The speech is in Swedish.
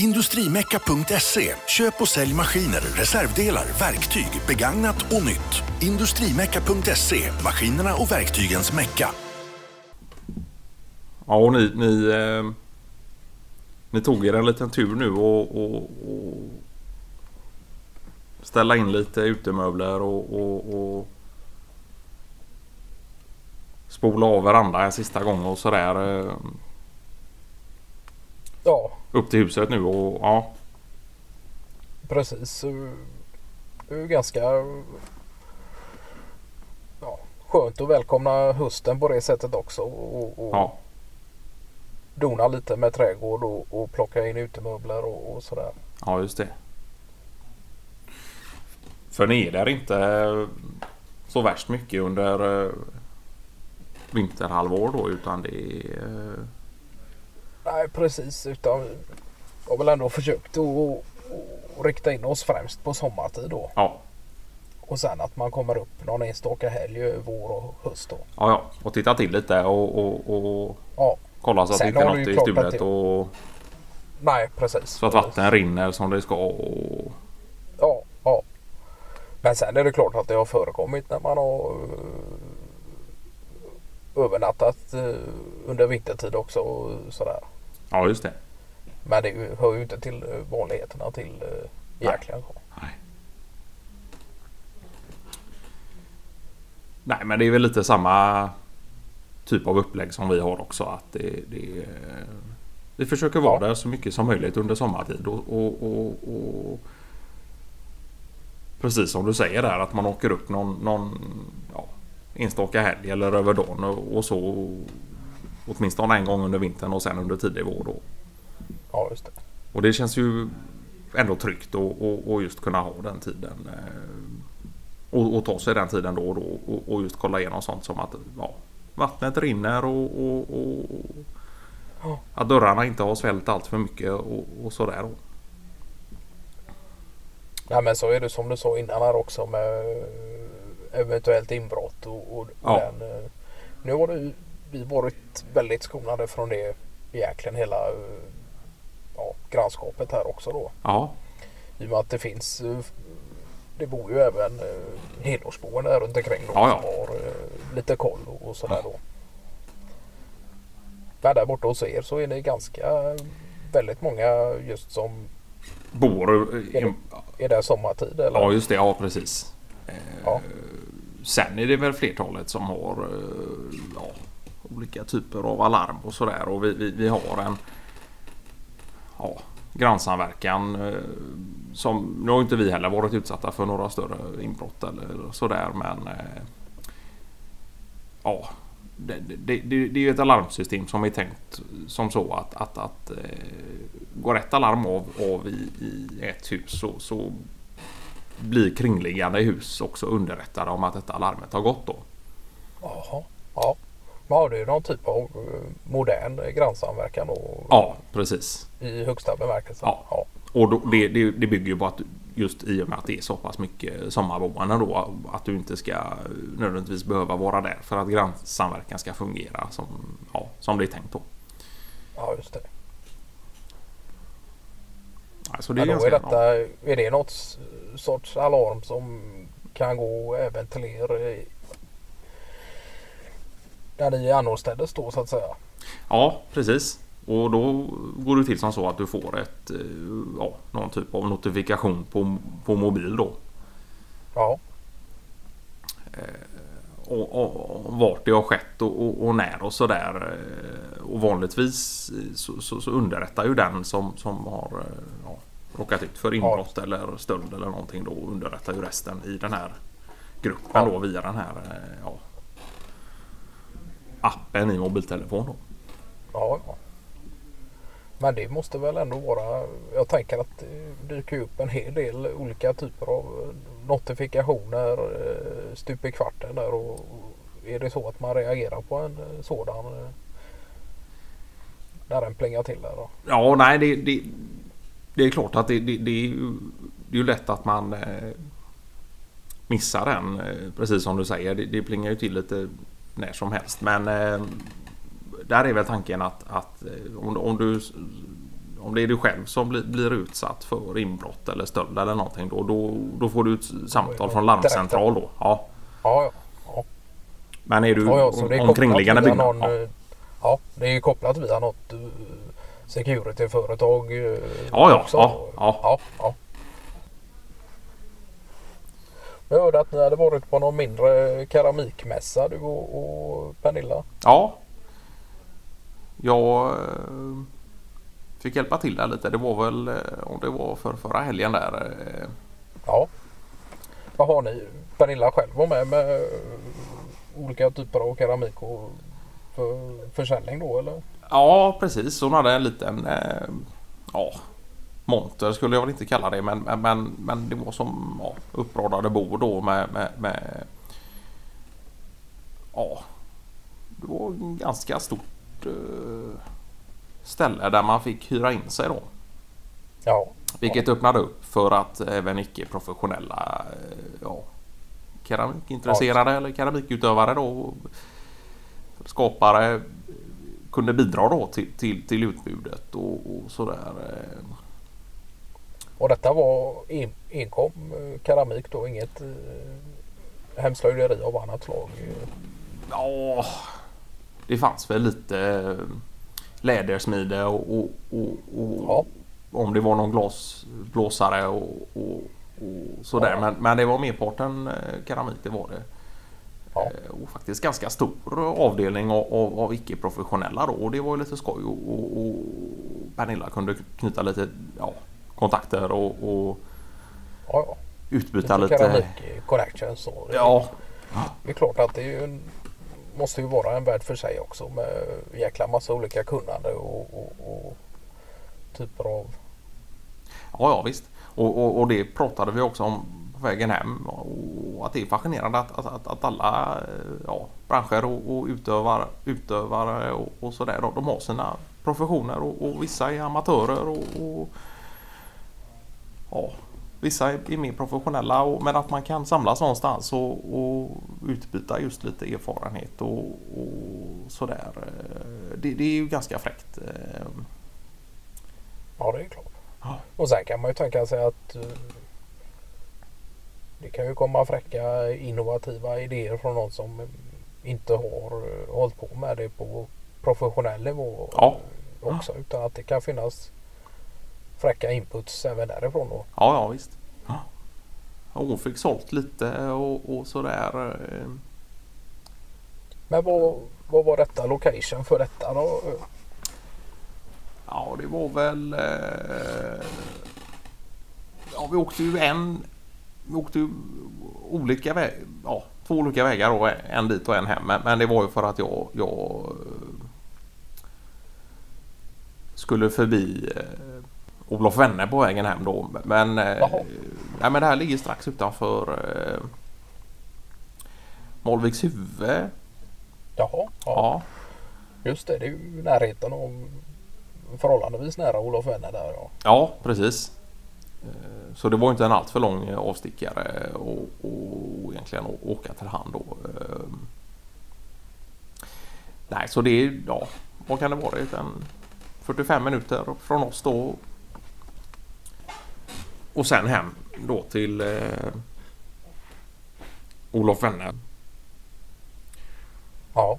Industrimecka.se. Köp och sälj maskiner, reservdelar, verktyg, begagnat och nytt. Industrimecka.se. Maskinerna och verktygens mecka. Ja, och ni, ni, eh, ni tog er en liten tur nu och, och, och ställa in lite utemöbler och, och, och spola av varandra en sista gång och sådär. Eh, upp till huset nu och ja. precis. Det är ju ganska ja, skönt att välkomna hösten på det sättet också. Och, och ja. dona lite med trädgård och, och plocka in utemöbler och, och sådär. Ja, just det. För ni är där inte så värst mycket under eh, vinterhalvår då utan det är... eh, Nej precis utan vi har väl ändå försökt att rikta in oss främst på sommartid då. Ja, Och sen att man kommer upp någon enstaka helg vår och höst då. ja, ja. Och titta till lite och, och, och Ja, kolla så att det Sen inte är något i stulet och nej precis. så att vattnet rinner som det ska och... Ja, ja. Men sen är det klart att det har förekommit när man har eh, övernattat eh, under vintertid också och sådär. Ja, just det. Men det hör ju inte till eh, vanligheterna till eh, egentligen. Nej. Nej, men det är väl lite samma typ av upplägg som vi har också. Att det, det, vi försöker vara där så mycket som möjligt under sommartid. Och, och, och, och Precis som du säger där att man åker upp någon, någon ja, enstaka helg eller över dagen och så. Åtminstone en gång under vintern och sen under tidig vår. Då. Ja, just det. Och det känns ju ändå tryggt att och, och just kunna ha den tiden. eh, Och, och ta sig den tiden då och då och, och just kolla igenom sånt som att ja, vattnet rinner och, Ja. att dörrarna inte har svällt allt för mycket och, och sådär. Nej men så är det som du sa innan här också med eventuellt inbrott och, och, Ja. den. eh, Nu har det, vi varit väldigt skonade från det egentligen hela eh, ja, grannskapet här också då. Ja, I och med att det finns eh, det bor ju även eh, helårsboende här runt omkring då, Ja, ja. som har eh, lite koll och, sådär då. Men där borta hos er så är det ganska väldigt många just som bor... Är det- är där sommartid eller? Ja, just det. Ja, precis. Eh, Ja. Sen är det väl flertalet som har eh, ja, olika typer av alarm och sådär. Och vi, vi, vi har en ja, grannsamverkan. eh, Som, nu har inte vi heller varit utsatta för några större inbrott eller sådär men eh, Ja det, det, det, det är ju ett alarmsystem som är tänkt som så att, att, att eh, går ett alarm av, av i, i ett hus så, så blir kringliggande hus också underrättade om att detta alarmet har gått då. Jaha. Ja. Ja, det är någon typ av eh, modern grannsamverkan då, Ja, precis. i högsta bemärkelse. Ja. Ja. Och då, det, det, det bygger ju på att just i och med att det är så pass mycket sommarboende då att du inte ska nödvändigtvis behöva vara där för att grannsamverkan ska fungera som, ja, som det är tänkt då. ja, just det. Alltså det är ganska är, detta, är det något sorts alarm som kan gå även till er där ni annorstädes då så att säga? Ja, precis. Och då går det till som så att du får ett, eh, ja, någon typ av notifikation på, på mobil då. Ja, Och, och, och vart det har skett och, och, och när och sådär. Eh, Och vanligtvis så, så, så underrättar ju den som, som har eh, ja, råkat ut för inbrott eller stöld eller någonting då underrättar ju resten i den här gruppen Ja. då via den här eh, ja, appen i mobiltelefon då. ja, ja. Men det måste väl ändå vara, jag tänker att det dyker upp en hel del olika typer av notifikationer eh, stup i kvarten där och är det så att man reagerar på en eh, sådan eh, när den plingar till där då? Ja, nej det, det, det är klart att det, det, det, är, ju, det är ju lätt att man missar den. Precis som du säger. Det, det plingar ju till lite när som helst. Men eh, där är väl tanken att, att eh, om, om du om det är du själv som blir, blir utsatt för inbrott eller stöld eller någonting då, då, då får du ett samtal från larmcentral då. Ja. Ja, ja. Men är du ja, ja, det är omkringliggande byggnad? Ja. eh, Ja, det är kopplat via något securityföretag Ja, ja, ja, ja. ja, ja. Jag hörde att ni hade varit på någon mindre keramikmässa du och, och Pernilla. Ja. Jag eh, fick hjälpa till där lite. Det var väl eh, om det var för förra helgen där. eh, Ja. Vad har ni? Pernilla själv var med med olika typer av keramik och för försäljning då eller? Ja, precis. Hon hade en liten ja, monter skulle jag väl inte kalla det. Men, men, men, det var som ja, uppradade bord då med, med, med ja, det var en ganska stort eh, ställe där man fick hyra in sig då. Ja. Vilket öppnade upp för att även icke-professionella eh, ja, keramikintresserade eller keramikutövare då skapare kunde bidra då till, till, till utbudet och, och sådär. Och detta var en, enkom eh, keramik då? Inget eh, hemslöjderi av annat slag? Ja, det fanns väl lite eh, lädersmide och, och, och, och Ja. om det var någon glasblåsare och, och, och sådär. Ja. Men, men det var merparten eh, keramik, det var det. Ja. Och faktiskt ganska stor avdelning av, av, av icke-professionella då. Och det var ju lite skoj. Och, och, och Pernilla kunde knyta lite ja, kontakter och, och Ja, utbyta Lite keramik connections. Och Ja, det är klart att det ju en, måste ju vara en värld för sig också med jäkla massa olika kunnande och, och, och typer av ja, ja visst. Och, och, det pratade vi också om på vägen hem. Och att det är fascinerande att, att, att, att alla ja, branscher och, och utövare, utövare och, och sådär. De har sina professioner och, och vissa är amatörer och, och ja, vissa är, mer professionella. Och, men att man kan samlas någonstans och, och utbyta just lite erfarenhet och, och sådär. eh, Det, det är ju ganska fräckt. eh. Ja, det är klart. Ja. Och sen kan man ju tänka sig att eh, det kan ju komma fräcka innovativa idéer från någon som inte har hållit på med det på professionell nivå Ja. också. Utan att det kan finnas fräcka inputs även därifrån då. Ja, ja visst. Ja. Hon fick sålt lite och, och sådär. eh. Men vad, vad var detta location för detta då? Ja, det var väl... Eh... Ja, vi åkte ju en... Vi åkte ju olika vägar. Ja, två olika vägar då. En dit och en hem. Men, men det var ju för att jag... jag skulle förbi eh, Olof Wenne på vägen hem då. Men, eh, nej, men det här ligger strax utanför eh, Malviks huvud. Jaha, ja. Ja. just det. Det är ju närheten av förhållandevis nära Olof Wenne där ja. Ja, precis. Eh, Så det var inte en alltför lång avstickare och, och egentligen åka till hand då. Eh, Nej, så det är, ja, vad kan det vara? En 45 minuter från oss då. Och sen hem då till eh, Olof Wenner. Ja,